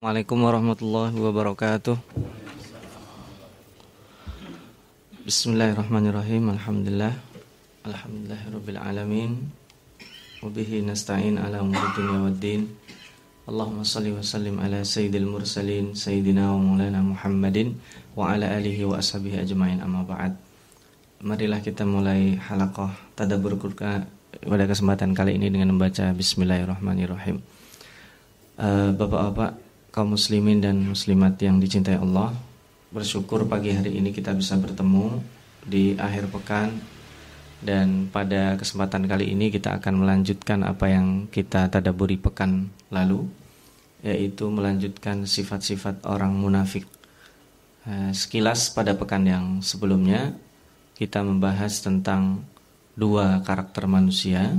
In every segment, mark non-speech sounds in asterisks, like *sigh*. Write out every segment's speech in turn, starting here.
Assalamualaikum warahmatullahi wabarakatuh. Bismillahirrahmanirrahim. Alhamdulillah. Alhamdulillahirabbil alamin. Wabihi nasta'in ala umuri dunya waddin Allahumma salli wa sallim ala sayyidil mursalin Sayyidina wa maulana Muhammadin Wa ala alihi wa ashabihi ajma'in. Amma ba'd. Marilah kita mulai halaqah tadabur Quran pada kesempatan kali ini dengan membaca Bismillahirrahmanirrahim. Uh, Bapak-bapak kaum muslimin dan muslimat yang dicintai Allah Bersyukur pagi hari ini kita bisa bertemu di akhir pekan. Dan pada kesempatan kali ini kita akan melanjutkan apa yang kita tadaburi pekan lalu Yaitu melanjutkan sifat-sifat orang munafik. Eh, Sekilas pada pekan yang sebelumnya Kita membahas tentang dua karakter manusia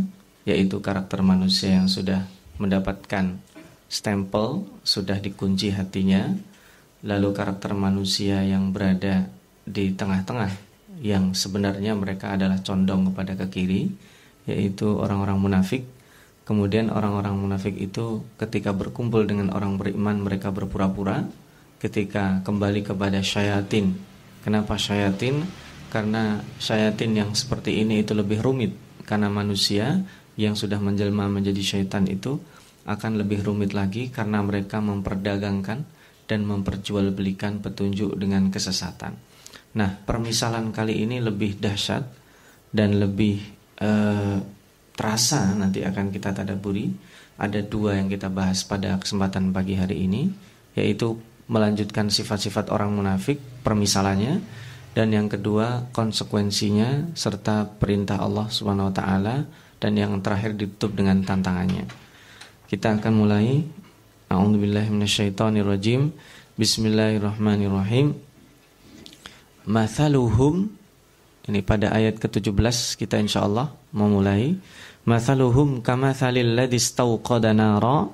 Yaitu karakter manusia yang sudah mendapatkan stempel sudah dikunci hatinya lalu karakter manusia yang berada di tengah-tengah yang sebenarnya mereka adalah condong kepada ke kiri yaitu orang-orang munafik. Kemudian orang-orang munafik itu ketika berkumpul dengan orang beriman mereka berpura-pura ketika kembali kepada syayatin. Kenapa syayatin? Karena syayatin yang seperti ini itu lebih rumit. Karena manusia yang sudah menjelma menjadi syaitan itu akan lebih rumit lagi karena mereka memperdagangkan dan memperjualbelikan petunjuk dengan kesesatan. Nah, permisalan kali ini lebih dahsyat dan lebih eh, terasa nanti akan kita tadaburi. Ada dua yang kita bahas pada kesempatan pagi hari ini, yaitu melanjutkan sifat-sifat orang munafik, permisalannya, dan yang kedua konsekuensinya serta perintah Allah Subhanahu wa taala dan yang terakhir ditutup dengan tantangannya. Kita akan mulai. A'udzubillahi minasyaitonirrajim. Bismillahirrahmanirrahim. Mathaluhum ini pada ayat ke-17 kita insyaallah memulai. Mathaluhum kamathalil ladzi istawqada nara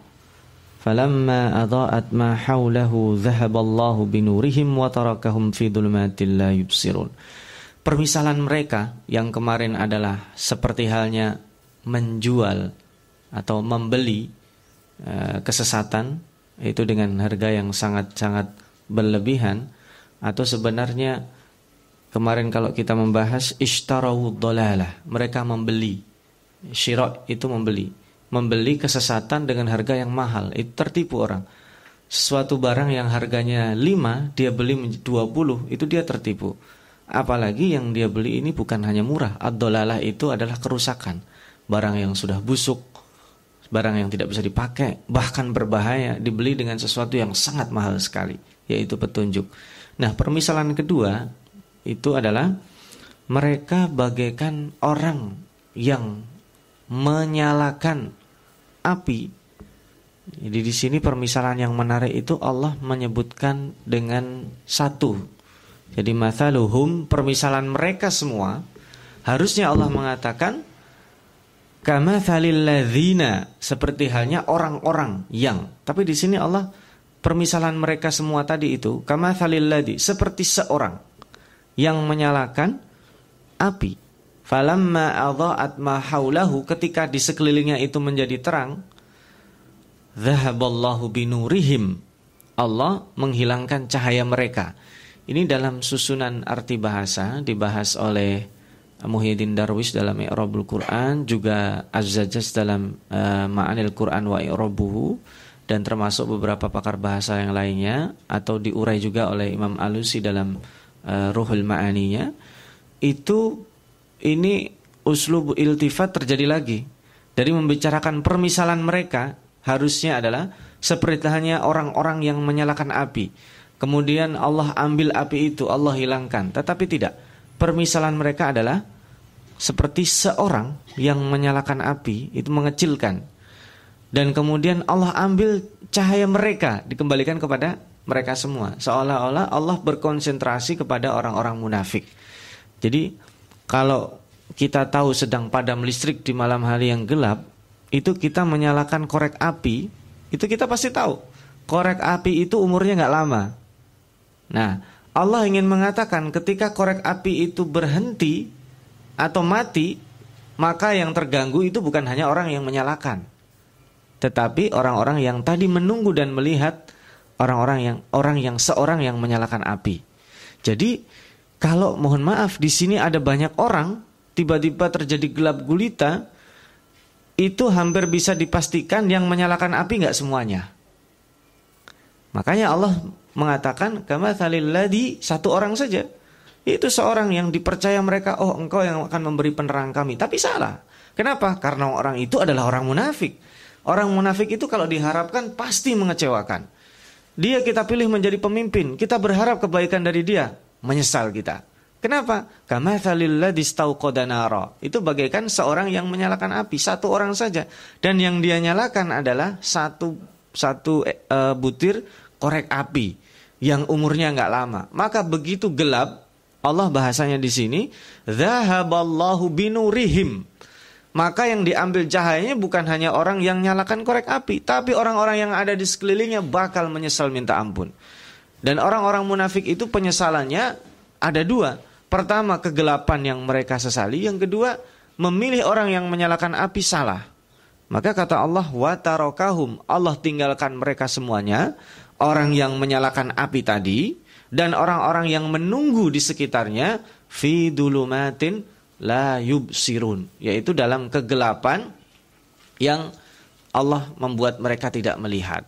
falamma adaa'at ma haulahu dhahaballahu binurihim wa tarakahum fi dhulumatil la yubsirun. Permisalan mereka yang kemarin adalah seperti halnya menjual atau membeli kesesatan itu dengan harga yang sangat-sangat berlebihan atau sebenarnya kemarin kalau kita membahas ishtarawu dolalah mereka membeli. Syirok itu membeli. Membeli kesesatan dengan harga yang mahal itu tertipu orang. Sesuatu barang yang harganya 5 dia beli 20 itu dia tertipu. Apalagi yang dia beli ini bukan hanya murah ad-dolalah itu adalah kerusakan. Barang yang sudah busuk barang yang tidak bisa dipakai, bahkan berbahaya, dibeli dengan sesuatu yang sangat mahal sekali, yaitu petunjuk. Nah, permisalan kedua itu adalah mereka bagaikan orang yang menyalakan api. Jadi di sini permisalan yang menarik itu Allah menyebutkan dengan satu. Jadi mathaluhum permisalan mereka semua harusnya Allah mengatakan Kama ladzina seperti halnya orang-orang yang. Tapi di sini Allah permisalan mereka semua tadi itu kama ladzi seperti seorang yang menyalakan api. Falamma adha'at ma haulahu ketika di sekelilingnya itu menjadi terang, dzahaballahu binurihim. Allah menghilangkan cahaya mereka. Ini dalam susunan arti bahasa dibahas oleh Muhyiddin Darwish dalam I'rabul Quran juga Az-Zajjaj dalam uh, Ma'anil Quran wa I'rabuhu dan termasuk beberapa pakar bahasa yang lainnya atau diurai juga oleh Imam Alusi dalam uh, Ruhul Ma'aninya. Itu ini uslub iltifat terjadi lagi. Dari membicarakan permisalan mereka harusnya adalah seperti hanya orang-orang yang menyalakan api. Kemudian Allah ambil api itu Allah hilangkan. Tetapi tidak permisalan mereka adalah seperti seorang yang menyalakan api itu mengecilkan. Dan kemudian Allah ambil cahaya mereka dikembalikan kepada mereka semua. Seolah-olah Allah berkonsentrasi kepada orang-orang munafik. Jadi kalau kita tahu sedang padam listrik di malam hari yang gelap itu kita menyalakan korek api itu kita pasti tahu. Korek api itu umurnya nggak lama. Nah Allah ingin mengatakan ketika korek api itu berhenti atau mati, maka yang terganggu itu bukan hanya orang yang menyalakan, tetapi orang-orang yang tadi menunggu dan melihat orang-orang yang orang yang seorang yang menyalakan api. Jadi kalau mohon maaf di sini ada banyak orang tiba-tiba terjadi gelap gulita itu hampir bisa dipastikan yang menyalakan api nggak semuanya. Makanya Allah mengatakan kama ladi satu orang saja. Itu seorang yang dipercaya mereka, oh engkau yang akan memberi penerang kami. Tapi salah. Kenapa? Karena orang itu adalah orang munafik. Orang munafik itu kalau diharapkan pasti mengecewakan. Dia kita pilih menjadi pemimpin, kita berharap kebaikan dari dia, menyesal kita. Kenapa? Kama nara. Itu bagaikan seorang yang menyalakan api, satu orang saja. Dan yang dia nyalakan adalah satu satu e, butir korek api yang umurnya nggak lama. Maka begitu gelap, Allah bahasanya di sini, "Dzahaballahu binurihim." Maka yang diambil cahayanya bukan hanya orang yang nyalakan korek api, tapi orang-orang yang ada di sekelilingnya bakal menyesal minta ampun. Dan orang-orang munafik itu penyesalannya ada dua. Pertama, kegelapan yang mereka sesali. Yang kedua, memilih orang yang menyalakan api salah. Maka kata Allah, wa tarokahum. Allah tinggalkan mereka semuanya. Orang yang menyalakan api tadi dan orang-orang yang menunggu di sekitarnya fi dulumatin la yubsirun yaitu dalam kegelapan yang Allah membuat mereka tidak melihat.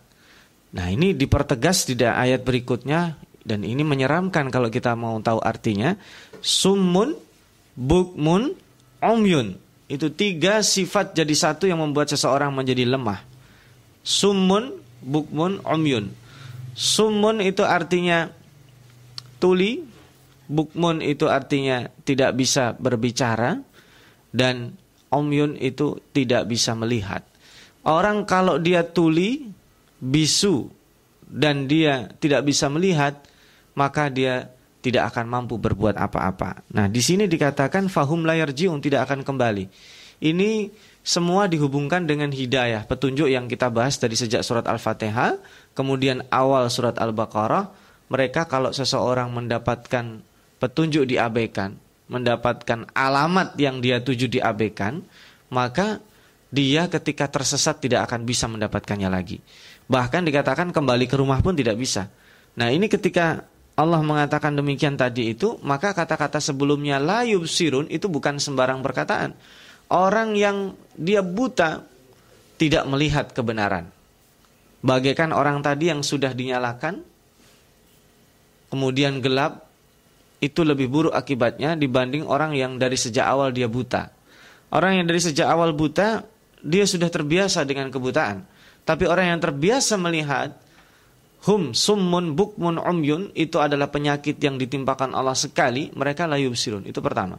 Nah, ini dipertegas di ayat berikutnya dan ini menyeramkan kalau kita mau tahu artinya. Summun, bukmun, omyun. Itu tiga sifat jadi satu yang membuat seseorang menjadi lemah. Summun, bukmun, omyun. Summun itu artinya tuli, bukmun itu artinya tidak bisa berbicara dan omyun itu tidak bisa melihat. Orang kalau dia tuli, bisu dan dia tidak bisa melihat, maka dia tidak akan mampu berbuat apa-apa. Nah, di sini dikatakan fahum layar jiun tidak akan kembali. Ini semua dihubungkan dengan hidayah, petunjuk yang kita bahas dari sejak surat Al-Fatihah, kemudian awal surat Al-Baqarah, mereka kalau seseorang mendapatkan petunjuk diabaikan, mendapatkan alamat yang dia tuju diabaikan, maka dia ketika tersesat tidak akan bisa mendapatkannya lagi. Bahkan dikatakan kembali ke rumah pun tidak bisa. Nah ini ketika Allah mengatakan demikian tadi itu, maka kata-kata sebelumnya la yubsirun itu bukan sembarang perkataan. Orang yang dia buta tidak melihat kebenaran. Bagaikan orang tadi yang sudah dinyalakan kemudian gelap itu lebih buruk akibatnya dibanding orang yang dari sejak awal dia buta. Orang yang dari sejak awal buta dia sudah terbiasa dengan kebutaan. Tapi orang yang terbiasa melihat hum summun bukmun umyun itu adalah penyakit yang ditimpakan Allah sekali, mereka layu yubsirun. Itu pertama.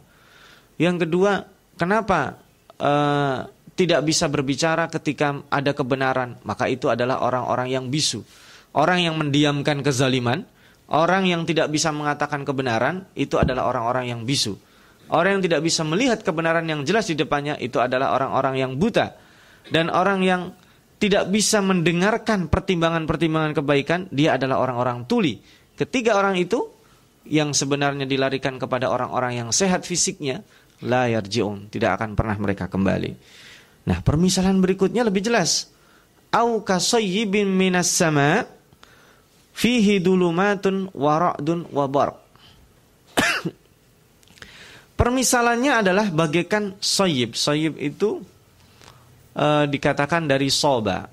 Yang kedua, kenapa uh, tidak bisa berbicara ketika ada kebenaran? Maka itu adalah orang-orang yang bisu. Orang yang mendiamkan kezaliman, Orang yang tidak bisa mengatakan kebenaran itu adalah orang-orang yang bisu. Orang yang tidak bisa melihat kebenaran yang jelas di depannya itu adalah orang-orang yang buta. Dan orang yang tidak bisa mendengarkan pertimbangan-pertimbangan kebaikan, dia adalah orang-orang tuli. Ketiga orang itu yang sebenarnya dilarikan kepada orang-orang yang sehat fisiknya, la yarji'un, tidak akan pernah mereka kembali. Nah, permisalan berikutnya lebih jelas. Au kasayyibin minas sama' fihi dulumatun wara'dun wabar. *coughs* Permisalannya adalah bagaikan soyib. Soyib itu e, dikatakan dari soba,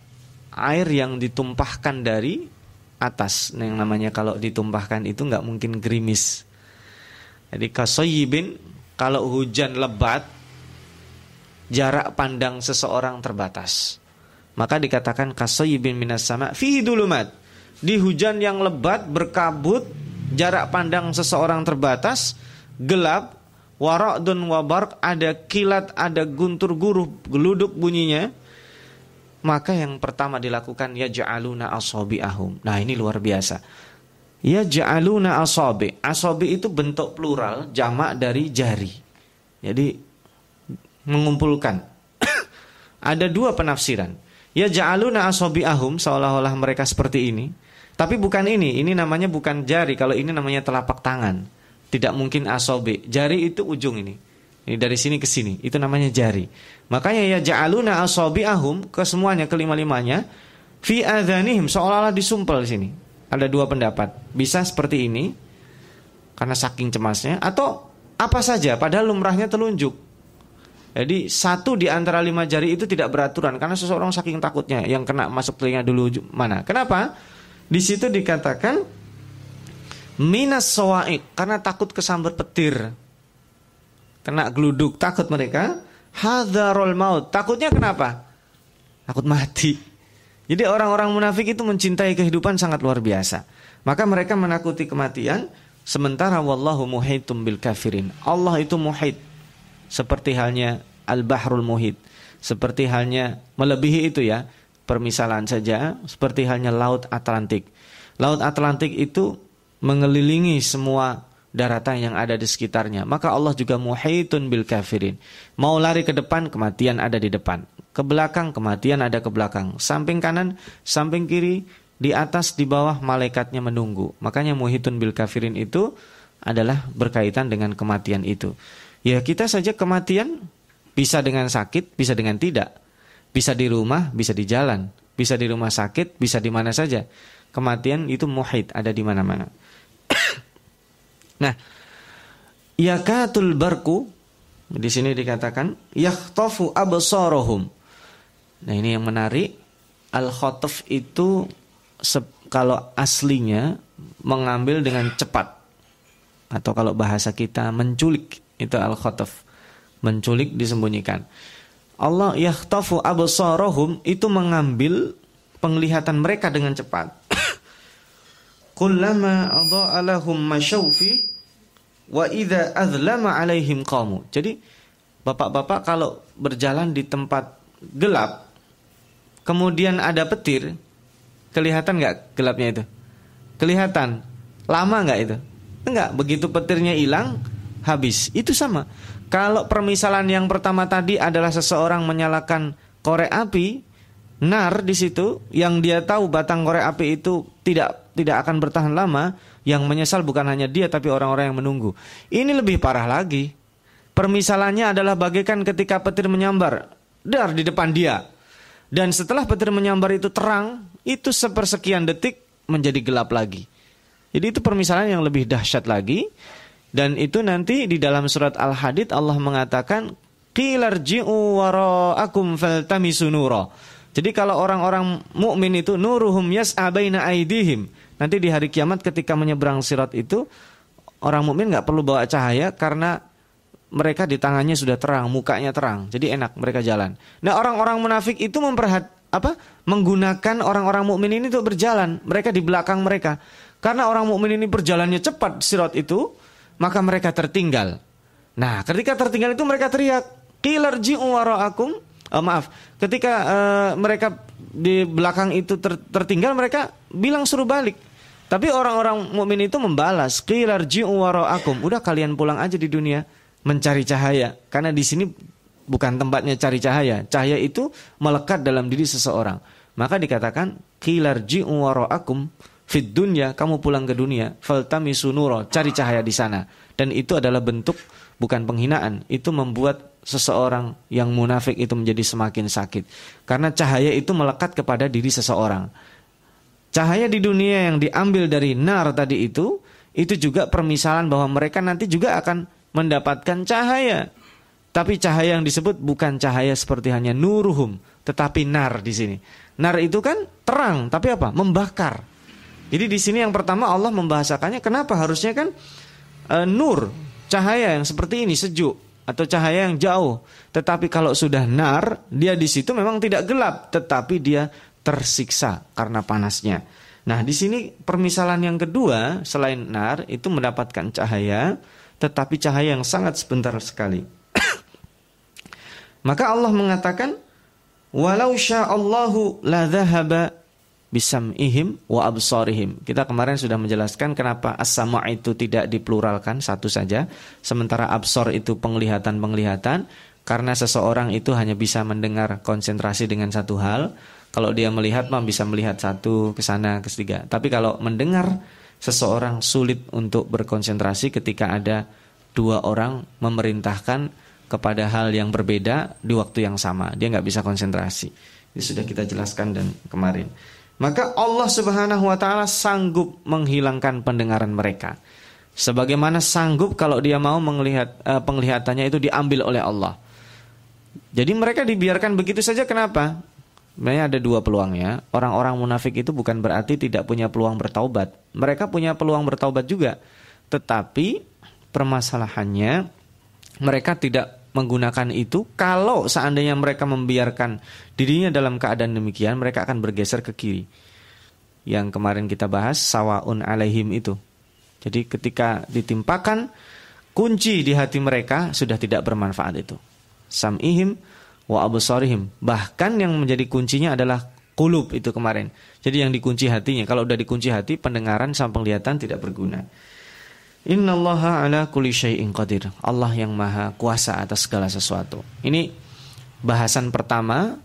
air yang ditumpahkan dari atas. Nah, yang namanya kalau ditumpahkan itu nggak mungkin gerimis. Jadi kasoyibin kalau hujan lebat, jarak pandang seseorang terbatas. Maka dikatakan kasoyibin minas sama fihi dulumat. Di hujan yang lebat berkabut jarak pandang seseorang terbatas gelap warak dan wabar ada kilat ada guntur guruh geluduk bunyinya maka yang pertama dilakukan ya ja'aluna ahum nah ini luar biasa. Ya ja'aluna asabi. Asabi itu bentuk plural jamak dari jari. Jadi mengumpulkan *coughs* ada dua penafsiran ya ja'aluna ahum seolah-olah mereka seperti ini tapi bukan ini, ini namanya bukan jari, kalau ini namanya telapak tangan. Tidak mungkin asobe. Jari itu ujung ini. Ini dari sini ke sini, itu namanya jari. Makanya ya asobi ahum ke semuanya kelima-limanya fi adhanihim seolah-olah disumpel sini. ada dua pendapat. Bisa seperti ini karena saking cemasnya atau apa saja padahal lumrahnya telunjuk. Jadi satu di antara lima jari itu tidak beraturan karena seseorang saking takutnya yang kena masuk telinga dulu mana. Kenapa? Di situ dikatakan minas sawaik karena takut kesambar petir. Kena geluduk takut mereka. Hadarul maut. Takutnya kenapa? Takut mati. Jadi orang-orang munafik itu mencintai kehidupan sangat luar biasa. Maka mereka menakuti kematian sementara wallahu muhitum bil kafirin. Allah itu muhit. Seperti halnya al-bahrul muhit. Seperti halnya melebihi itu ya. Permisalan saja seperti halnya laut Atlantik. Laut Atlantik itu mengelilingi semua daratan yang ada di sekitarnya. Maka Allah juga muhitun bil kafirin. Mau lari ke depan, kematian ada di depan ke belakang, kematian ada ke belakang. Samping kanan, samping kiri, di atas, di bawah, malaikatnya menunggu. Makanya muhitun bil kafirin itu adalah berkaitan dengan kematian itu. Ya kita saja kematian bisa dengan sakit, bisa dengan tidak. Bisa di rumah, bisa di jalan. Bisa di rumah sakit, bisa di mana saja. Kematian itu muhit, ada di mana-mana. *coughs* nah, yakatul barku di sini dikatakan yakhtafu absarahum Nah ini yang menarik Al-Khotaf itu kalau aslinya mengambil dengan cepat atau kalau bahasa kita menculik itu al-khotaf menculik disembunyikan Allah yakhtafu absarahum itu mengambil penglihatan mereka dengan cepat *coughs* kullama adha'alahum masyawfi wa idza azlama alaihim qamu jadi bapak-bapak kalau berjalan di tempat gelap kemudian ada petir, kelihatan nggak gelapnya itu? Kelihatan. Lama nggak itu? Enggak. Begitu petirnya hilang, habis. Itu sama. Kalau permisalan yang pertama tadi adalah seseorang menyalakan korek api, nar di situ, yang dia tahu batang korek api itu tidak tidak akan bertahan lama, yang menyesal bukan hanya dia tapi orang-orang yang menunggu. Ini lebih parah lagi. Permisalannya adalah bagaikan ketika petir menyambar dar di depan dia. Dan setelah petir menyambar itu terang, itu sepersekian detik menjadi gelap lagi. Jadi itu permisalan yang lebih dahsyat lagi. Dan itu nanti di dalam surat Al-Hadid Allah mengatakan qilarji'u wara'akum faltamisu. Jadi kalau orang-orang mukmin itu nuruhum yas'a baina aidihim. Nanti di hari kiamat ketika menyeberang sirat itu orang mukmin nggak perlu bawa cahaya karena mereka di tangannya sudah terang, mukanya terang, jadi enak mereka jalan. Nah orang-orang munafik itu memperhat apa? Menggunakan orang-orang mukmin ini untuk berjalan, mereka di belakang mereka. Karena orang mukmin ini berjalannya cepat sirat itu, maka mereka tertinggal. Nah, ketika tertinggal itu mereka teriak, "Qilarji'u wara'akum." Oh, maaf, ketika uh, mereka di belakang itu ter tertinggal, mereka bilang suruh balik. Tapi orang-orang mukmin itu membalas, "Qilarji'u wara'akum." Udah kalian pulang aja di dunia mencari cahaya karena di sini bukan tempatnya cari cahaya. Cahaya itu melekat dalam diri seseorang. Maka dikatakan qilarji'u wara'akum fid dunya, kamu pulang ke dunia, faltamisu nura, cari cahaya di sana. Dan itu adalah bentuk bukan penghinaan, itu membuat seseorang yang munafik itu menjadi semakin sakit. Karena cahaya itu melekat kepada diri seseorang. Cahaya di dunia yang diambil dari nar tadi itu, itu juga permisalan bahwa mereka nanti juga akan mendapatkan cahaya. Tapi cahaya yang disebut bukan cahaya seperti hanya nuruhum, tetapi nar di sini. Nar itu kan terang, tapi apa? Membakar. Jadi di sini yang pertama Allah membahasakannya kenapa harusnya kan e, nur, cahaya yang seperti ini sejuk atau cahaya yang jauh. Tetapi kalau sudah nar, dia di situ memang tidak gelap, tetapi dia tersiksa karena panasnya. Nah, di sini permisalan yang kedua selain nar itu mendapatkan cahaya tetapi cahaya yang sangat sebentar sekali. *coughs* Maka Allah mengatakan, "Walau sya'allahu la bisam'ihim wa absarihim." Kita kemarin sudah menjelaskan kenapa as-sama' itu tidak dipluralkan satu saja, sementara absor itu penglihatan-penglihatan karena seseorang itu hanya bisa mendengar konsentrasi dengan satu hal. Kalau dia melihat mah bisa melihat satu ke sana ke tiga. Tapi kalau mendengar seseorang sulit untuk berkonsentrasi ketika ada dua orang memerintahkan kepada hal yang berbeda di waktu yang sama. Dia nggak bisa konsentrasi. Ini sudah kita jelaskan dan kemarin. Maka Allah Subhanahu wa taala sanggup menghilangkan pendengaran mereka. Sebagaimana sanggup kalau dia mau melihat uh, penglihatannya itu diambil oleh Allah. Jadi mereka dibiarkan begitu saja kenapa? Sebenarnya ada dua peluangnya. Orang-orang munafik itu bukan berarti tidak punya peluang bertaubat. Mereka punya peluang bertaubat juga. Tetapi permasalahannya mereka tidak menggunakan itu kalau seandainya mereka membiarkan dirinya dalam keadaan demikian mereka akan bergeser ke kiri. Yang kemarin kita bahas sawaun alaihim itu. Jadi ketika ditimpakan kunci di hati mereka sudah tidak bermanfaat itu. Sam'ihim wa absarihim. Bahkan yang menjadi kuncinya adalah kulub itu kemarin. Jadi yang dikunci hatinya. Kalau udah dikunci hati pendengaran sama penglihatan tidak berguna Innallaha ala kulli syai'in qadir. Allah yang maha kuasa atas segala sesuatu. Ini bahasan pertama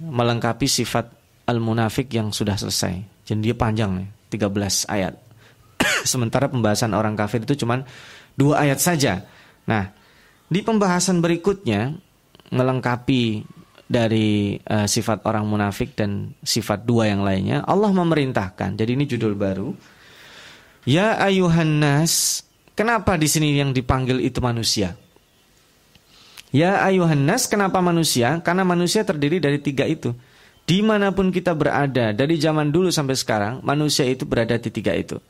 melengkapi sifat al-munafik yang sudah selesai. Jadi dia panjang nih, 13 ayat. *coughs* Sementara pembahasan orang kafir itu cuma dua ayat saja. Nah, di pembahasan berikutnya melengkapi dari uh, sifat orang munafik dan sifat dua yang lainnya, Allah memerintahkan. Jadi ini judul baru Ya ayuhan nas, kenapa di sini yang dipanggil itu manusia? Ya ayuhan nas, kenapa manusia? Karena manusia terdiri dari tiga itu. Di mana pun kita berada, dari zaman dulu sampai sekarang, manusia itu berada di tiga itu.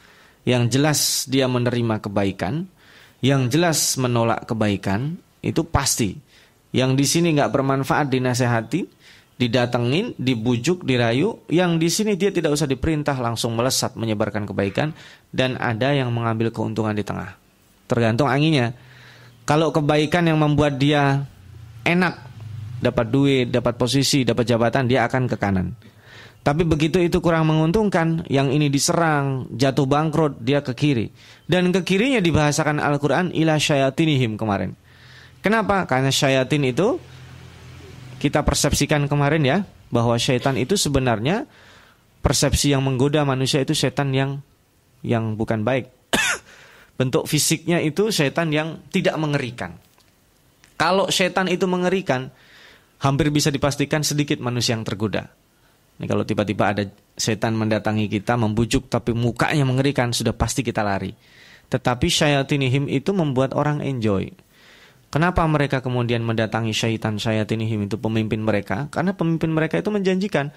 Yang jelas dia menerima kebaikan, yang jelas menolak kebaikan, itu pasti. Yang di sini nggak bermanfaat dinasehati, didatengin, dibujuk, dirayu, yang di sini dia tidak usah diperintah langsung melesat menyebarkan kebaikan dan ada yang mengambil keuntungan di tengah. Tergantung anginnya. Kalau kebaikan yang membuat dia enak, dapat duit, dapat posisi, dapat jabatan, dia akan ke kanan. Tapi begitu itu kurang menguntungkan, yang ini diserang, jatuh bangkrut, dia ke kiri. Dan ke kirinya dibahasakan Al-Quran ila syayatinihim kemarin. Kenapa? Karena syayatin itu kita persepsikan kemarin ya bahwa syaitan itu sebenarnya persepsi yang menggoda manusia itu setan yang yang bukan baik. *coughs* Bentuk fisiknya itu setan yang tidak mengerikan. Kalau setan itu mengerikan, hampir bisa dipastikan sedikit manusia yang tergoda. Ini kalau tiba-tiba ada setan mendatangi kita, membujuk tapi mukanya mengerikan, sudah pasti kita lari. Tetapi syayatinihim itu membuat orang enjoy. Kenapa mereka kemudian mendatangi syaitan syayatinihim itu pemimpin mereka? Karena pemimpin mereka itu menjanjikan.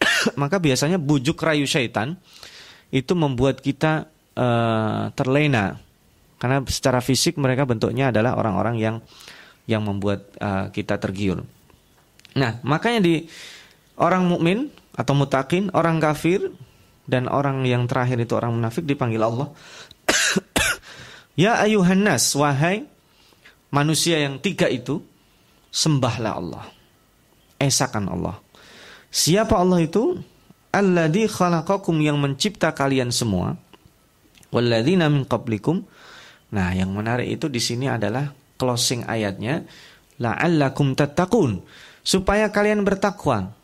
*coughs* Maka biasanya bujuk rayu syaitan itu membuat kita uh, terlena. Karena secara fisik mereka bentuknya adalah orang-orang yang yang membuat uh, kita tergiur. Nah, makanya di orang mukmin atau mutakin, orang kafir dan orang yang terakhir itu orang munafik dipanggil Allah. *coughs* ya ayuhan nas, wahai manusia yang tiga itu, sembahlah Allah. Esakan Allah. Siapa Allah itu? Alladhi khalaqakum yang mencipta kalian semua. Walladzina min qablikum. Nah, yang menarik itu di sini adalah closing ayatnya la'allakum tattaqun supaya kalian bertakwa.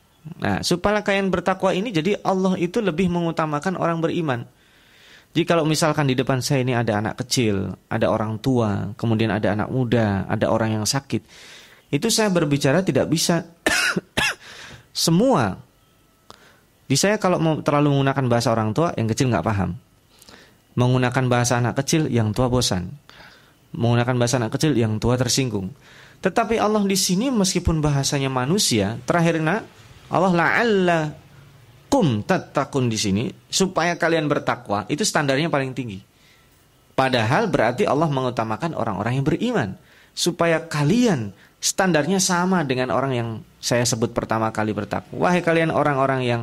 Nah, supaya kalian bertakwa ini jadi Allah itu lebih mengutamakan orang beriman. Jadi kalau misalkan di depan saya ini ada anak kecil, ada orang tua, kemudian ada anak muda, ada orang yang sakit, itu saya berbicara tidak bisa *coughs* semua. Di saya kalau terlalu menggunakan bahasa orang tua, yang kecil nggak paham. Menggunakan bahasa anak kecil, yang tua bosan. Menggunakan bahasa anak kecil, yang tua tersinggung. Tetapi Allah di sini meskipun bahasanya manusia, terakhirnya Allah la'alla kum tatakun di sini supaya kalian bertakwa itu standarnya paling tinggi. Padahal berarti Allah mengutamakan orang-orang yang beriman supaya kalian standarnya sama dengan orang yang saya sebut pertama kali bertakwa. Wahai kalian orang-orang yang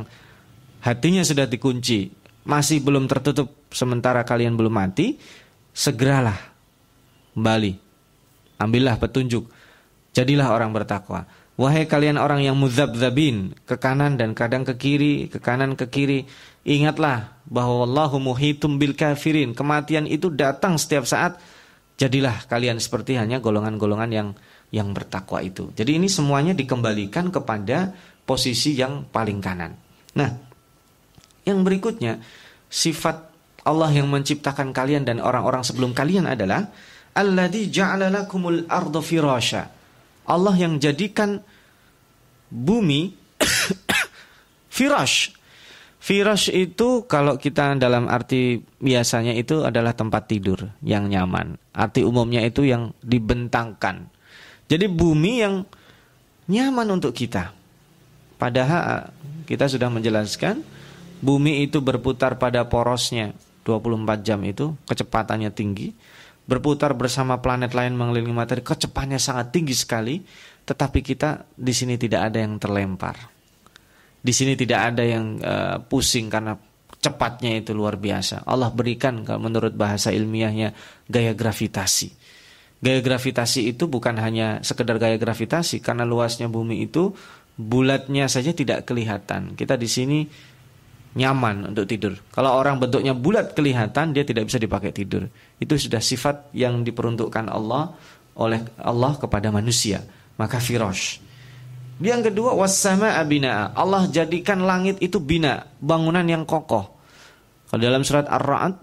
hatinya sudah dikunci, masih belum tertutup sementara kalian belum mati, segeralah kembali. Ambillah petunjuk. Jadilah orang bertakwa. Wahai kalian orang yang muzabzabin ke kanan dan kadang ke kiri, ke kanan ke kiri, ingatlah bahwa Allahu muhitum bil kafirin. Kematian itu datang setiap saat. Jadilah kalian seperti hanya golongan-golongan yang yang bertakwa itu. Jadi ini semuanya dikembalikan kepada posisi yang paling kanan. Nah, yang berikutnya sifat Allah yang menciptakan kalian dan orang-orang sebelum kalian adalah alladzi ja'ala lakumul arda Allah yang jadikan bumi *coughs* firash. Firash itu kalau kita dalam arti biasanya itu adalah tempat tidur yang nyaman. Arti umumnya itu yang dibentangkan. Jadi bumi yang nyaman untuk kita. Padahal kita sudah menjelaskan bumi itu berputar pada porosnya 24 jam itu kecepatannya tinggi berputar bersama planet lain mengelilingi matahari kecepatannya sangat tinggi sekali tetapi kita di sini tidak ada yang terlempar di sini tidak ada yang uh, pusing karena cepatnya itu luar biasa. Allah berikan menurut bahasa ilmiahnya gaya gravitasi. Gaya gravitasi itu bukan hanya sekedar gaya gravitasi karena luasnya bumi itu bulatnya saja tidak kelihatan. Kita di sini nyaman untuk tidur. Kalau orang bentuknya bulat kelihatan dia tidak bisa dipakai tidur. Itu sudah sifat yang diperuntukkan Allah oleh Allah kepada manusia. Maka firosh yang kedua wasama abina. Allah jadikan langit itu bina, bangunan yang kokoh. Kalau dalam surat Ar-Ra'd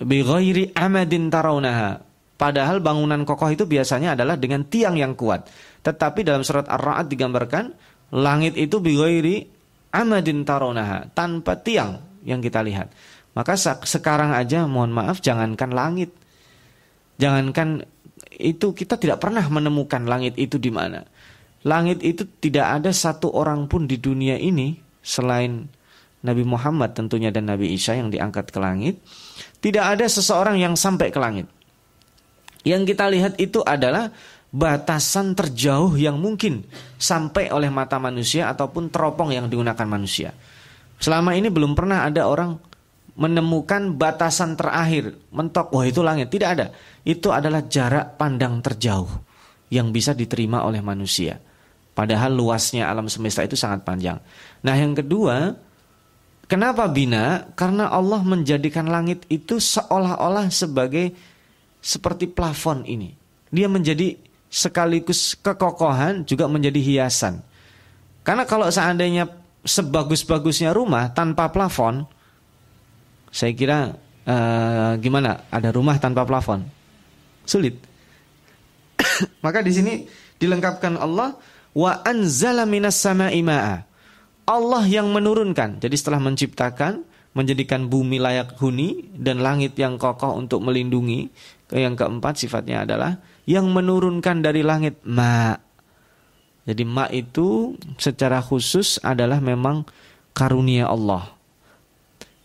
bi ghairi amadin tarawnaha. Padahal bangunan kokoh itu biasanya adalah dengan tiang yang kuat. Tetapi dalam surat Ar-Ra'd digambarkan langit itu bi ghairi amadin tarawnaha, tanpa tiang yang kita lihat. Maka sekarang aja mohon maaf jangankan langit. Jangankan itu kita tidak pernah menemukan langit itu di mana. Langit itu tidak ada satu orang pun di dunia ini selain Nabi Muhammad tentunya dan Nabi Isa yang diangkat ke langit. Tidak ada seseorang yang sampai ke langit. Yang kita lihat itu adalah batasan terjauh yang mungkin sampai oleh mata manusia ataupun teropong yang digunakan manusia. Selama ini belum pernah ada orang menemukan batasan terakhir, mentok, wah itu langit. Tidak ada. Itu adalah jarak pandang terjauh yang bisa diterima oleh manusia. Padahal luasnya alam semesta itu sangat panjang. Nah yang kedua, kenapa bina? Karena Allah menjadikan langit itu seolah-olah sebagai seperti plafon ini. Dia menjadi sekaligus kekokohan juga menjadi hiasan. Karena kalau seandainya sebagus-bagusnya rumah tanpa plafon, saya kira uh, gimana? Ada rumah tanpa plafon, sulit. *coughs* Maka di sini dilengkapkan Allah wa anzala minas sama'i. Allah yang menurunkan. Jadi setelah menciptakan, menjadikan bumi layak huni dan langit yang kokoh untuk melindungi. Yang keempat sifatnya adalah yang menurunkan dari langit ma. Jadi ma itu secara khusus adalah memang karunia Allah.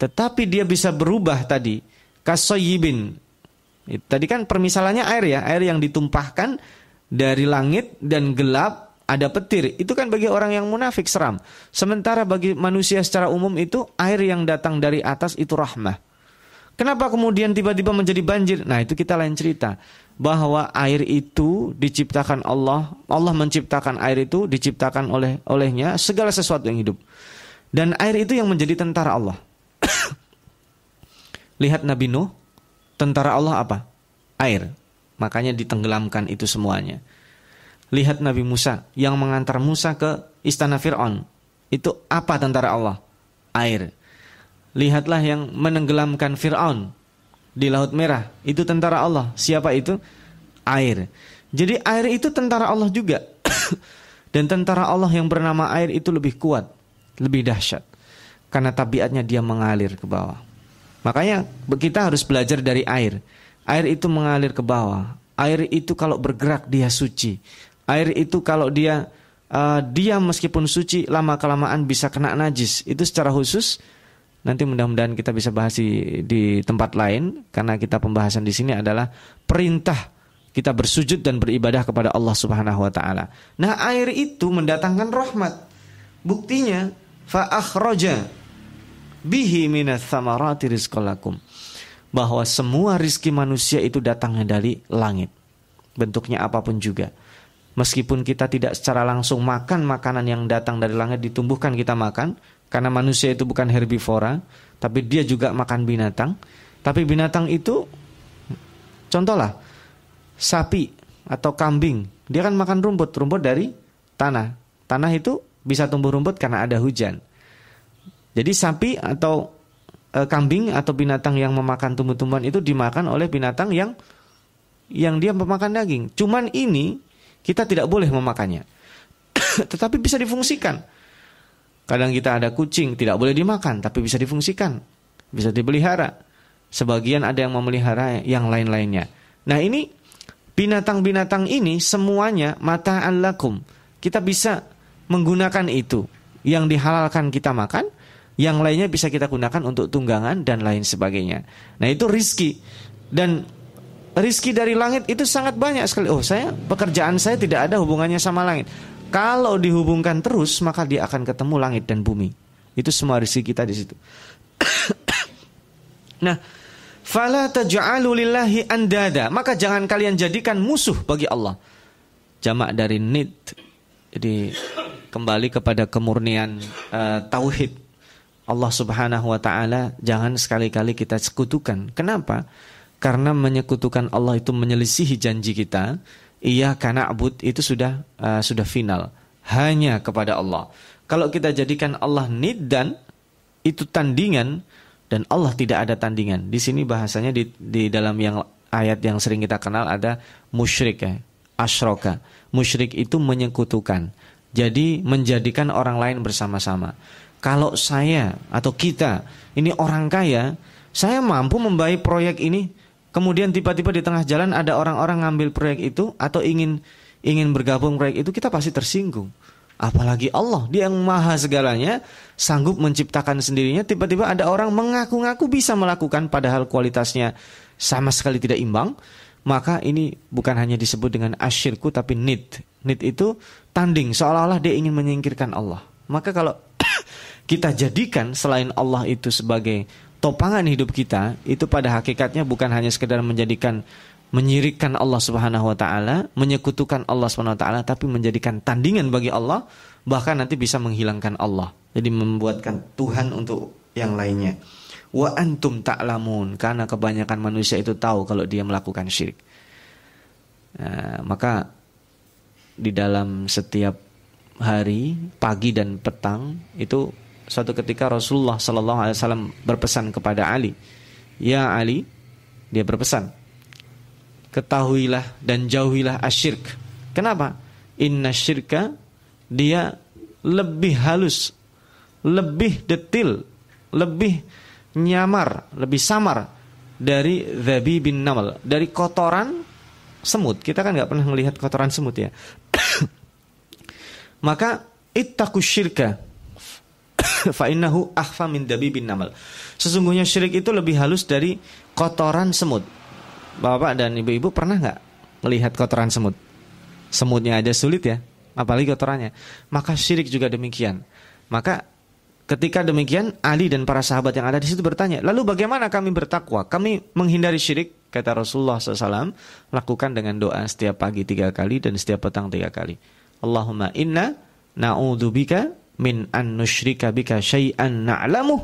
Tetapi dia bisa berubah tadi. Kasoyibin. Tadi kan permisalannya air ya, air yang ditumpahkan dari langit dan gelap ada petir, itu kan bagi orang yang munafik seram. Sementara bagi manusia secara umum itu air yang datang dari atas itu rahmah. Kenapa kemudian tiba-tiba menjadi banjir? Nah, itu kita lain cerita. Bahwa air itu diciptakan Allah, Allah menciptakan air itu diciptakan oleh olehnya segala sesuatu yang hidup. Dan air itu yang menjadi tentara Allah. *coughs* Lihat Nabi Nuh, tentara Allah apa? Air. Makanya ditenggelamkan itu semuanya. Lihat Nabi Musa yang mengantar Musa ke istana Fir'aun. Itu apa tentara Allah? Air. Lihatlah yang menenggelamkan Fir'aun di Laut Merah. Itu tentara Allah. Siapa itu? Air. Jadi air itu tentara Allah juga. *coughs* Dan tentara Allah yang bernama air itu lebih kuat, lebih dahsyat. Karena tabiatnya dia mengalir ke bawah. Makanya kita harus belajar dari air. Air itu mengalir ke bawah. Air itu kalau bergerak dia suci. Air itu kalau dia uh, diam meskipun suci lama kelamaan bisa kena najis. Itu secara khusus nanti mudah-mudahan kita bisa bahas di, di tempat lain karena kita pembahasan di sini adalah perintah kita bersujud dan beribadah kepada Allah Subhanahu wa taala. Nah, air itu mendatangkan rahmat. Buktinya fa akhraja bihi minas samarati rizqalakum. Bahwa semua rizki manusia itu datangnya dari langit. Bentuknya apa pun juga. Meskipun kita tidak secara langsung makan makanan yang datang dari langit ditumbuhkan kita makan karena manusia itu bukan herbivora, tapi dia juga makan binatang. Tapi binatang itu contohlah sapi atau kambing, dia kan makan rumput, rumput dari tanah. Tanah itu bisa tumbuh rumput karena ada hujan. Jadi sapi atau e, kambing atau binatang yang memakan tumbuh-tumbuhan itu dimakan oleh binatang yang yang dia memakan daging. Cuman ini kita tidak boleh memakannya. *coughs* Tetapi bisa difungsikan. Kadang kita ada kucing, tidak boleh dimakan, tapi bisa difungsikan, bisa dipelihara. Sebagian ada yang memelihara yang lain-lainnya. Nah ini binatang-binatang ini semuanya mata alakum. Kita bisa menggunakan itu. Yang dihalalkan kita makan, yang lainnya bisa kita gunakan untuk tunggangan dan lain sebagainya. Nah itu rizki. Dan rizki dari langit itu sangat banyak sekali. Oh saya pekerjaan saya tidak ada hubungannya sama langit. Kalau dihubungkan terus maka dia akan ketemu langit dan bumi. Itu semua rizki kita di situ. *coughs* nah, fala taj'alu lillahi andada. Maka jangan kalian jadikan musuh bagi Allah. Jamak dari nid. Jadi kembali kepada kemurnian uh, tauhid. Allah Subhanahu wa taala jangan sekali-kali kita sekutukan. Kenapa? Karena menyekutukan Allah itu menyelisihi janji kita Iya karena abud itu sudah uh, sudah final hanya kepada Allah. Kalau kita jadikan Allah niddan itu tandingan dan Allah tidak ada tandingan. Di sini bahasanya di, di dalam yang ayat yang sering kita kenal ada musyrik ya, asyroka. Musyrik itu menyekutukan. Jadi menjadikan orang lain bersama-sama. Kalau saya atau kita ini orang kaya, saya mampu membayar proyek ini kemudian tiba-tiba di tengah jalan ada orang-orang ngambil proyek itu atau ingin ingin bergabung proyek itu kita pasti tersinggung. Apalagi Allah, Dia yang maha segalanya, sanggup menciptakan sendirinya, tiba-tiba ada orang mengaku-ngaku bisa melakukan padahal kualitasnya sama sekali tidak imbang, maka ini bukan hanya disebut dengan asyirku tapi nid. Nid itu tanding seolah-olah dia ingin menyingkirkan Allah. Maka kalau *coughs* kita jadikan selain Allah itu sebagai topangan hidup kita itu pada hakikatnya bukan hanya sekedar menjadikan menyirikkan Allah Subhanahu wa taala, menyekutukan Allah Subhanahu wa taala tapi menjadikan tandingan bagi Allah, bahkan nanti bisa menghilangkan Allah. Jadi membuatkan Tuhan untuk yang lainnya. Wa antum ta'lamun karena kebanyakan manusia itu tahu kalau dia melakukan syirik. Nah, maka di dalam setiap hari, pagi dan petang itu suatu ketika Rasulullah Sallallahu Alaihi Wasallam berpesan kepada Ali, ya Ali, dia berpesan, ketahuilah dan jauhilah asyirk. Kenapa? Inna syirka dia lebih halus, lebih detil, lebih nyamar, lebih samar dari zabi bin namal, dari kotoran semut. Kita kan nggak pernah melihat kotoran semut ya. *coughs* Maka ittaqus syirka *laughs* fa'innahu akhfa min dabibin namal. Sesungguhnya syirik itu lebih halus dari kotoran semut. Bapak dan ibu-ibu pernah nggak melihat kotoran semut? Semutnya aja sulit ya, apalagi kotorannya. Maka syirik juga demikian. Maka ketika demikian Ali dan para sahabat yang ada di situ bertanya, lalu bagaimana kami bertakwa? Kami menghindari syirik, kata Rasulullah SAW, lakukan dengan doa setiap pagi tiga kali dan setiap petang tiga kali. Allahumma inna na'udzubika min an nusyrika bika syai'an na'lamuh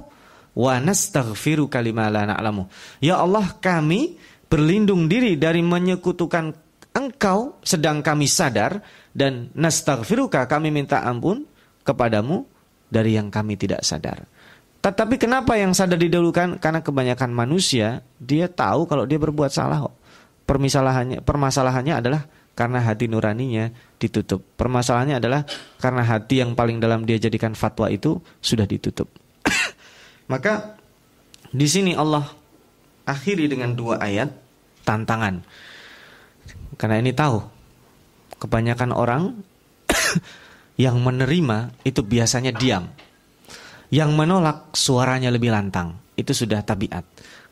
wa nastaghfiruka lima la na'lamuh. Ya Allah, kami berlindung diri dari menyekutukan Engkau sedang kami sadar dan nastaghfiruka kami minta ampun kepadamu dari yang kami tidak sadar. Tetapi kenapa yang sadar didahulukan? Karena kebanyakan manusia dia tahu kalau dia berbuat salah. Permasalahannya permasalahannya adalah karena hati nuraninya ditutup. Permasalahannya adalah karena hati yang paling dalam dia jadikan fatwa itu sudah ditutup. *coughs* Maka di sini Allah akhiri dengan dua ayat tantangan. Karena ini tahu kebanyakan orang *coughs* yang menerima itu biasanya diam. Yang menolak suaranya lebih lantang. Itu sudah tabiat.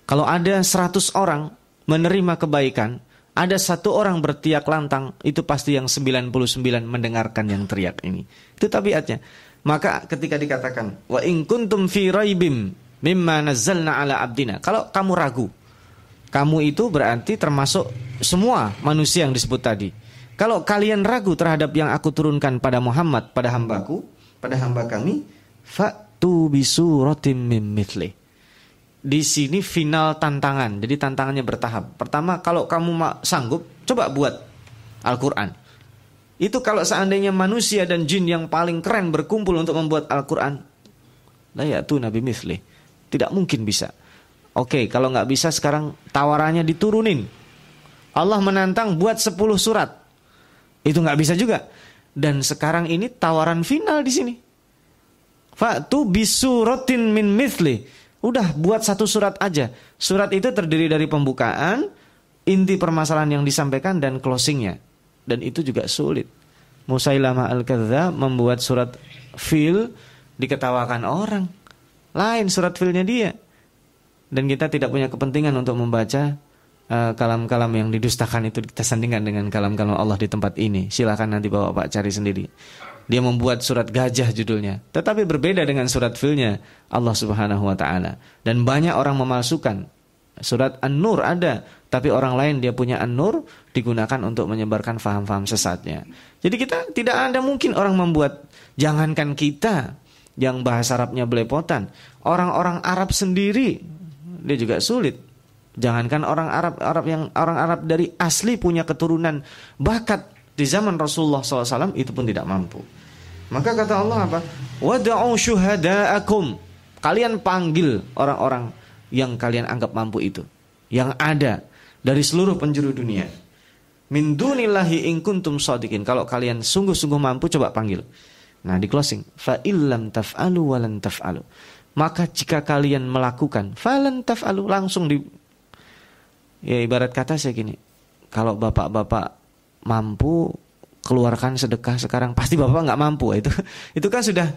Kalau ada 100 orang menerima kebaikan, ada satu orang bertiak lantang, itu pasti yang 99 mendengarkan yang teriak ini. Itu tabiatnya. Maka ketika dikatakan, wa in kuntum fi raibim mimma nazzalna ala abdina. Kalau kamu ragu, kamu itu berarti termasuk semua manusia yang disebut tadi. Kalau kalian ragu terhadap yang aku turunkan pada Muhammad, pada hambaku, pada hamba kami, fa'tu bisuratim mim di sini final tantangan. Jadi tantangannya bertahap. Pertama, kalau kamu sanggup, coba buat Al-Quran. Itu kalau seandainya manusia dan jin yang paling keren berkumpul untuk membuat Al-Quran. itu Nabi Mifli. Tidak mungkin bisa. Oke, kalau nggak bisa sekarang tawarannya diturunin. Allah menantang buat 10 surat. Itu nggak bisa juga. Dan sekarang ini tawaran final di sini. Fa'tu bisuratin min mithli. Udah buat satu surat aja. Surat itu terdiri dari pembukaan, inti permasalahan yang disampaikan dan closingnya. Dan itu juga sulit. Musailamah al-Kadzdzab membuat surat fil diketawakan orang. Lain surat filnya dia. Dan kita tidak punya kepentingan untuk membaca eh, kalam-kalam uh, yang didustakan itu kita sandingkan dengan kalam-kalam Allah di tempat ini. Silakan nanti Bapak cari sendiri. Dia membuat surat gajah judulnya. Tetapi berbeda dengan surat filnya Allah Subhanahu wa taala. Dan banyak orang memalsukan. Surat An-Nur ada, tapi orang lain dia punya An-Nur digunakan untuk menyebarkan faham-faham sesatnya. Jadi kita tidak ada mungkin orang membuat jangankan kita yang bahasa Arabnya belepotan, orang-orang Arab sendiri dia juga sulit. Jangankan orang Arab Arab yang orang Arab dari asli punya keturunan bakat di zaman Rasulullah SAW itu pun tidak mampu. Maka kata Allah apa? Wada'u syuhada'akum. Kalian panggil orang-orang yang kalian anggap mampu itu. Yang ada dari seluruh penjuru dunia. Min dunillahi in kuntum. Kalau kalian sungguh-sungguh mampu coba panggil. Nah, di closing, fa illam taf'alu walan taf'alu. Maka jika kalian melakukan falan taf'alu langsung di ya ibarat kata saya gini. Kalau bapak-bapak mampu keluarkan sedekah sekarang pasti bapak nggak mampu. Itu itu kan sudah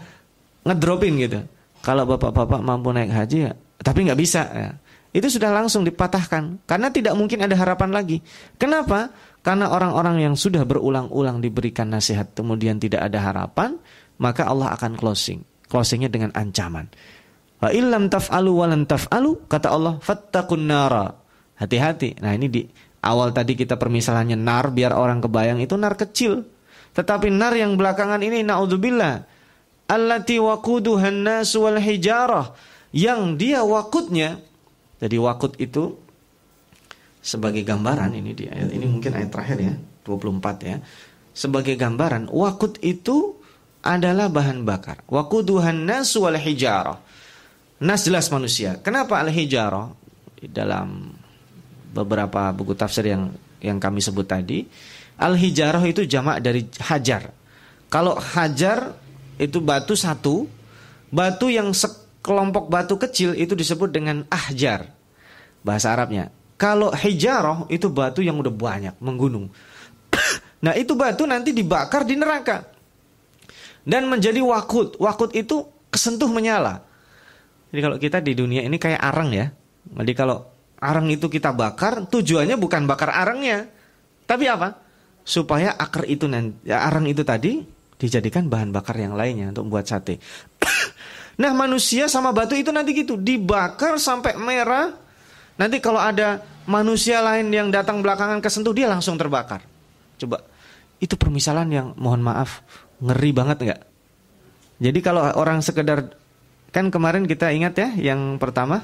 ngedropin gitu. Kalau bapak-bapak mampu naik haji ya tapi nggak bisa ya. itu sudah langsung dipatahkan karena tidak mungkin ada harapan lagi. Kenapa? Karena orang-orang yang sudah berulang-ulang diberikan nasihat kemudian tidak ada harapan maka Allah akan closing. Closingnya dengan ancaman. Wa illam taf'alu walan taf'alu kata Allah fattaqun nara. Hati-hati. Nah ini di Awal tadi kita permisalannya nar biar orang kebayang itu nar kecil. Tetapi nar yang belakangan ini naudzubillah allati waquduhan nas wal hijarah yang dia wakutnya jadi wakut itu sebagai gambaran ini di ayat ini mungkin ayat terakhir ya 24 ya. Sebagai gambaran wakut itu adalah bahan bakar. Waquduhan nas wal hijarah. Nas jelas manusia. Kenapa al hijarah dalam beberapa buku tafsir yang yang kami sebut tadi, al-hijarah itu jamak dari hajar. Kalau hajar itu batu satu, batu yang sekelompok batu kecil itu disebut dengan ahjar. Bahasa Arabnya. Kalau hijarah itu batu yang udah banyak, menggunung. *coughs* nah, itu batu nanti dibakar di neraka. Dan menjadi wakut. Wakut itu kesentuh menyala. Jadi kalau kita di dunia ini kayak arang ya. Jadi kalau arang itu kita bakar, tujuannya bukan bakar arangnya. Tapi apa? Supaya akar itu nanti, ya, arang itu tadi dijadikan bahan bakar yang lainnya untuk membuat sate. *coughs* nah manusia sama batu itu nanti gitu, dibakar sampai merah. Nanti kalau ada manusia lain yang datang belakangan kesentuh, dia langsung terbakar. Coba, itu permisalan yang mohon maaf, ngeri banget nggak? Jadi kalau orang sekedar, kan kemarin kita ingat ya yang pertama,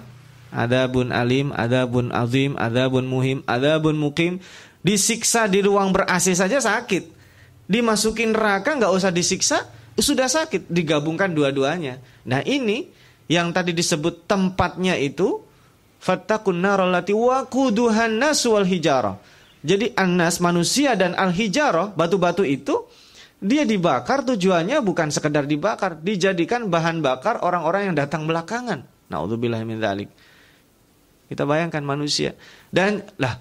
ada bun alim, ada bun azim, ada bun muhim, ada bun mukim. Disiksa di ruang ber-AC saja sakit. Dimasukin neraka nggak usah disiksa, sudah sakit. Digabungkan dua-duanya. Nah ini yang tadi disebut tempatnya itu fattakun narallati waquduhan nas wal hijarah. Jadi anas manusia dan al hijarah batu-batu itu dia dibakar tujuannya bukan sekedar dibakar, dijadikan bahan bakar orang-orang yang datang belakangan. Nauzubillah min dzalik. Kita bayangkan manusia. Dan lah,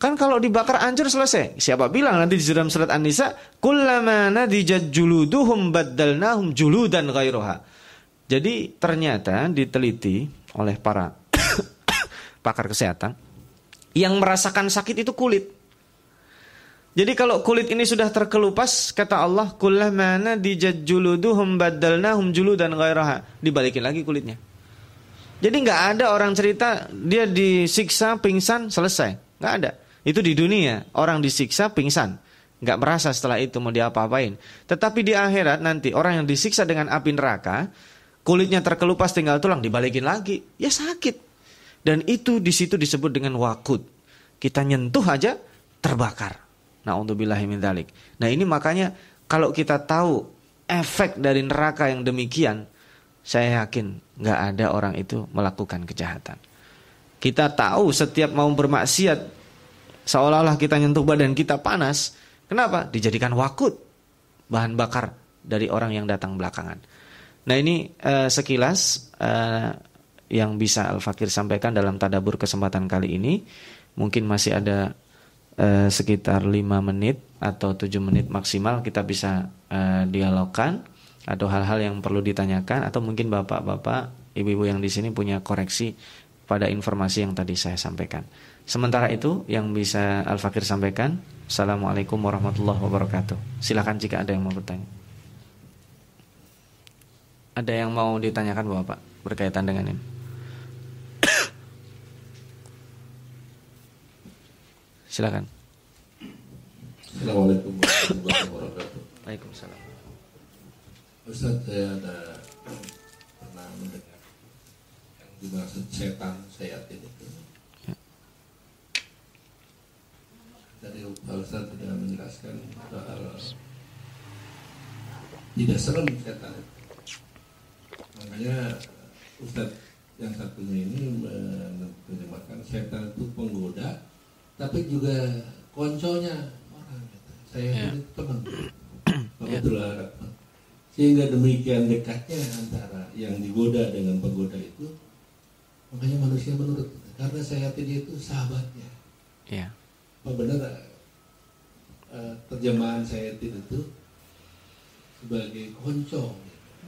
kan kalau dibakar hancur selesai. Siapa bilang nanti di dalam surat An-Nisa, "Kullama nadijat juluduhum baddalnahum juludan ghairuha." Jadi ternyata diteliti oleh para *coughs* pakar kesehatan yang merasakan sakit itu kulit. Jadi kalau kulit ini sudah terkelupas, kata Allah, "Kullama nadijat juluduhum baddalnahum juludan ghairuha." Dibalikin lagi kulitnya. Jadi nggak ada orang cerita dia disiksa pingsan selesai, nggak ada. Itu di dunia orang disiksa pingsan, nggak merasa setelah itu mau diapa-apain. Tetapi di akhirat nanti orang yang disiksa dengan api neraka, kulitnya terkelupas tinggal tulang dibalikin lagi, ya sakit. Dan itu di situ disebut dengan wakut. Kita nyentuh aja terbakar. Nah untuk min dzalik. Nah ini makanya kalau kita tahu efek dari neraka yang demikian, saya yakin nggak ada orang itu melakukan kejahatan. Kita tahu setiap mau bermaksiat seolah-olah kita nyentuh badan kita panas. Kenapa? Dijadikan wakut bahan bakar dari orang yang datang belakangan. Nah ini uh, sekilas uh, yang bisa Al Fakir sampaikan dalam tadabur kesempatan kali ini. Mungkin masih ada uh, sekitar 5 menit atau 7 menit maksimal kita bisa uh, dialogkan atau hal-hal yang perlu ditanyakan atau mungkin bapak-bapak, ibu-ibu yang di sini punya koreksi pada informasi yang tadi saya sampaikan. Sementara itu yang bisa Al Fakir sampaikan, Assalamualaikum warahmatullahi wabarakatuh. Silakan jika ada yang mau bertanya. Ada yang mau ditanyakan Bapak berkaitan dengan ini? Silakan. Assalamualaikum warahmatullahi wabarakatuh. Waalaikumsalam. Ustaz, saya ada pernah mendengar yang dimaksud setan sayatin itu. Ya. Tadi Pak Ustaz sudah menjelaskan soal tidak serem setan itu. Makanya Ustaz yang satunya ini menerjemahkan setan itu penggoda, tapi juga konconya orang. Gitu. Saya Ya. ini teman, *clears throat* Ya. Sehingga demikian dekatnya antara yang digoda dengan penggoda itu, makanya manusia menurut karena saya tadi itu sahabatnya. Ya. Apa benar eh, terjemahan saya itu sebagai konco, gitu.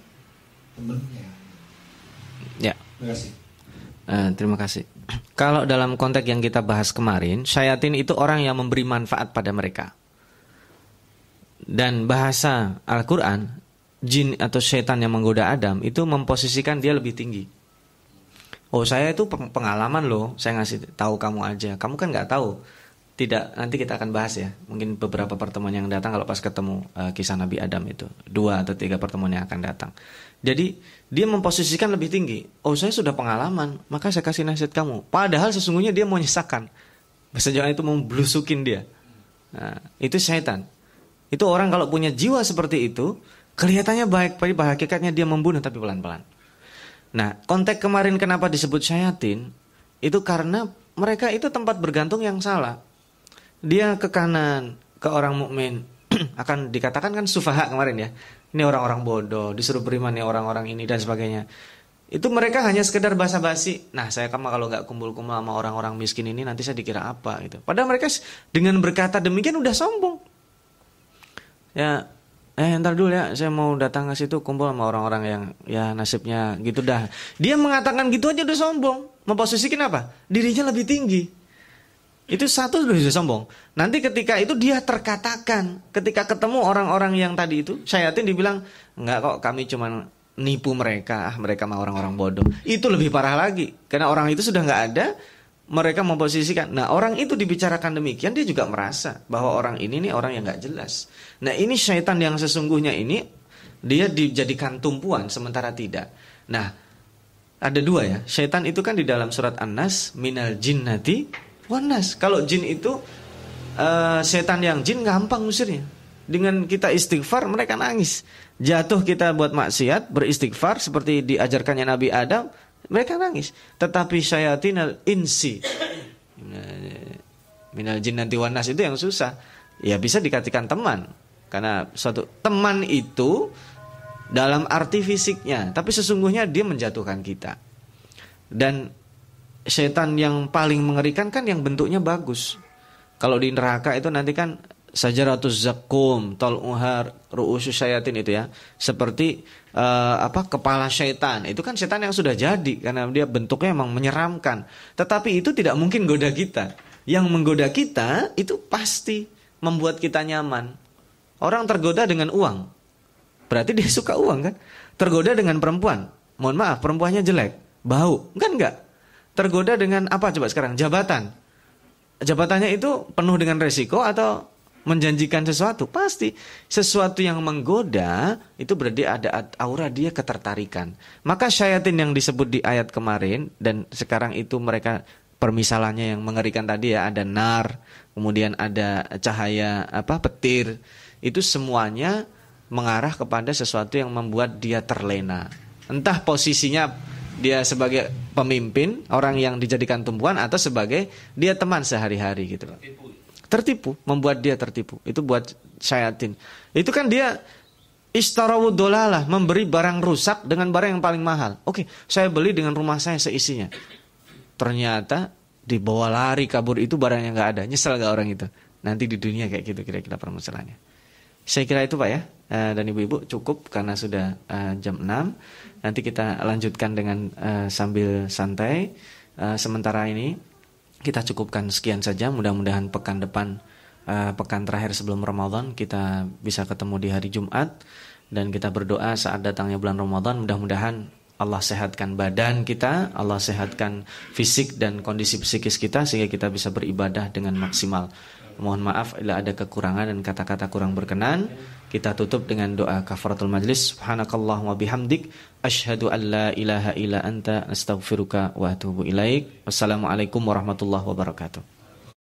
temannya. Ya. Terima kasih. Eh, terima kasih. Kalau dalam konteks yang kita bahas kemarin, syayatin itu orang yang memberi manfaat pada mereka. Dan bahasa Al-Quran, jin atau syaitan yang menggoda Adam itu memposisikan dia lebih tinggi. Oh saya itu peng- pengalaman loh, saya ngasih tahu kamu aja. Kamu kan nggak tahu. Tidak, nanti kita akan bahas ya. Mungkin beberapa pertemuan yang datang kalau pas ketemu eh, kisah Nabi Adam itu. Dua atau tiga pertemuan yang akan datang. Jadi dia memposisikan lebih tinggi. Oh saya sudah pengalaman, maka saya kasih nasihat kamu. Padahal sesungguhnya dia mau nyesakkan. Bahasa itu mau blusukin dia. Nah, itu syaitan. Itu orang kalau punya jiwa seperti itu, kelihatannya baik, tapi pada hakikatnya dia membunuh tapi pelan-pelan. Nah, konteks kemarin kenapa disebut syayatin? Itu karena mereka itu tempat bergantung yang salah. Dia ke kanan, ke orang mukmin *clears throat* akan dikatakan kan sufaha kemarin ya. Ini orang-orang bodoh, disuruh beriman nih orang-orang ini dan sebagainya. Itu mereka hanya sekedar basa-basi. Nah, saya kama kalau nggak kumpul-kumpul sama orang-orang miskin ini nanti saya dikira apa gitu. Padahal mereka dengan berkata demikian udah sombong. Ya, eh ntar dulu ya, saya mau datang ke situ kumpul sama orang-orang yang ya nasibnya gitu dah. Dia mengatakan gitu aja udah sombong. Memposisikan apa? Dirinya lebih tinggi. Itu satu sudah sombong. Nanti ketika itu dia terkatakan, ketika ketemu orang-orang yang tadi itu, syayatin dibilang, enggak kok kami cuma nipu mereka, ah mereka mah orang-orang bodoh. Itu lebih parah lagi, karena orang itu sudah nggak ada, mereka memposisikan. Nah orang itu dibicarakan demikian, dia juga merasa bahwa orang ini nih orang yang nggak jelas. Nah ini syaitan yang sesungguhnya ini, dia dijadikan tumpuan, sementara tidak. Nah ada dua ya, syaitan itu kan di dalam surat An-Nas, minal jinnati wanas. Kalau jin itu uh, setan yang jin gampang usirnya. Dengan kita istighfar mereka nangis. Jatuh kita buat maksiat, beristighfar seperti diajarkannya Nabi Adam, mereka nangis. Tetapi syayatinal insi minal jin nanti wanas itu yang susah. Ya bisa dikatakan teman. Karena suatu teman itu dalam arti fisiknya, tapi sesungguhnya dia menjatuhkan kita. Dan setan yang paling mengerikan kan yang bentuknya bagus. Kalau di neraka itu nanti kan sajaratus zakum, tal'uhar, ru'usus syayatin itu ya. Seperti uh, apa kepala setan. Itu kan setan yang sudah jadi karena dia bentuknya memang menyeramkan. Tetapi itu tidak mungkin goda kita. Yang menggoda kita itu pasti membuat kita nyaman. Orang tergoda dengan uang. Berarti dia suka uang kan? Tergoda dengan perempuan. Mohon maaf, perempuannya jelek, bau. Kan enggak? tergoda dengan apa coba sekarang? Jabatan. Jabatannya itu penuh dengan resiko atau menjanjikan sesuatu? Pasti sesuatu yang menggoda itu berarti ada aura dia ketertarikan. Maka syayatin yang disebut di ayat kemarin dan sekarang itu mereka permisalannya yang mengerikan tadi ya ada nar, kemudian ada cahaya apa petir. Itu semuanya mengarah kepada sesuatu yang membuat dia terlena. Entah posisinya dia sebagai pemimpin, orang yang dijadikan tumpuan atau sebagai dia teman sehari-hari gitu. Tertipu. membuat dia tertipu. Itu buat syayatin. Itu kan dia Istarawu dolalah, memberi barang rusak dengan barang yang paling mahal. Oke, saya beli dengan rumah saya seisinya. Ternyata dibawa lari kabur itu barang yang nggak ada. Nyesel gak orang itu? Nanti di dunia kayak gitu kira-kira permasalahannya. Saya kira itu Pak ya. Eh, dan Ibu-ibu cukup karena sudah uh, jam 6. Nanti kita lanjutkan dengan uh, sambil santai. Sementara ini kita cukupkan sekian saja. Mudah-mudahan pekan depan uh, pekan terakhir sebelum Ramadan kita bisa ketemu di hari Jumat dan kita berdoa saat datangnya bulan Ramadan mudah-mudahan Allah sehatkan badan kita, Allah sehatkan fisik dan kondisi psikis kita sehingga kita bisa beribadah dengan maksimal. Mohon maaf bila ada kekurangan dan kata-kata kurang berkenan. Kita tutup dengan doa kafaratul majlis. Subhanakallahumma bihamdik asyhadu an la ilaha illa anta astaghfiruka wa atubu ilaik. Wassalamualaikum warahmatullahi wabarakatuh.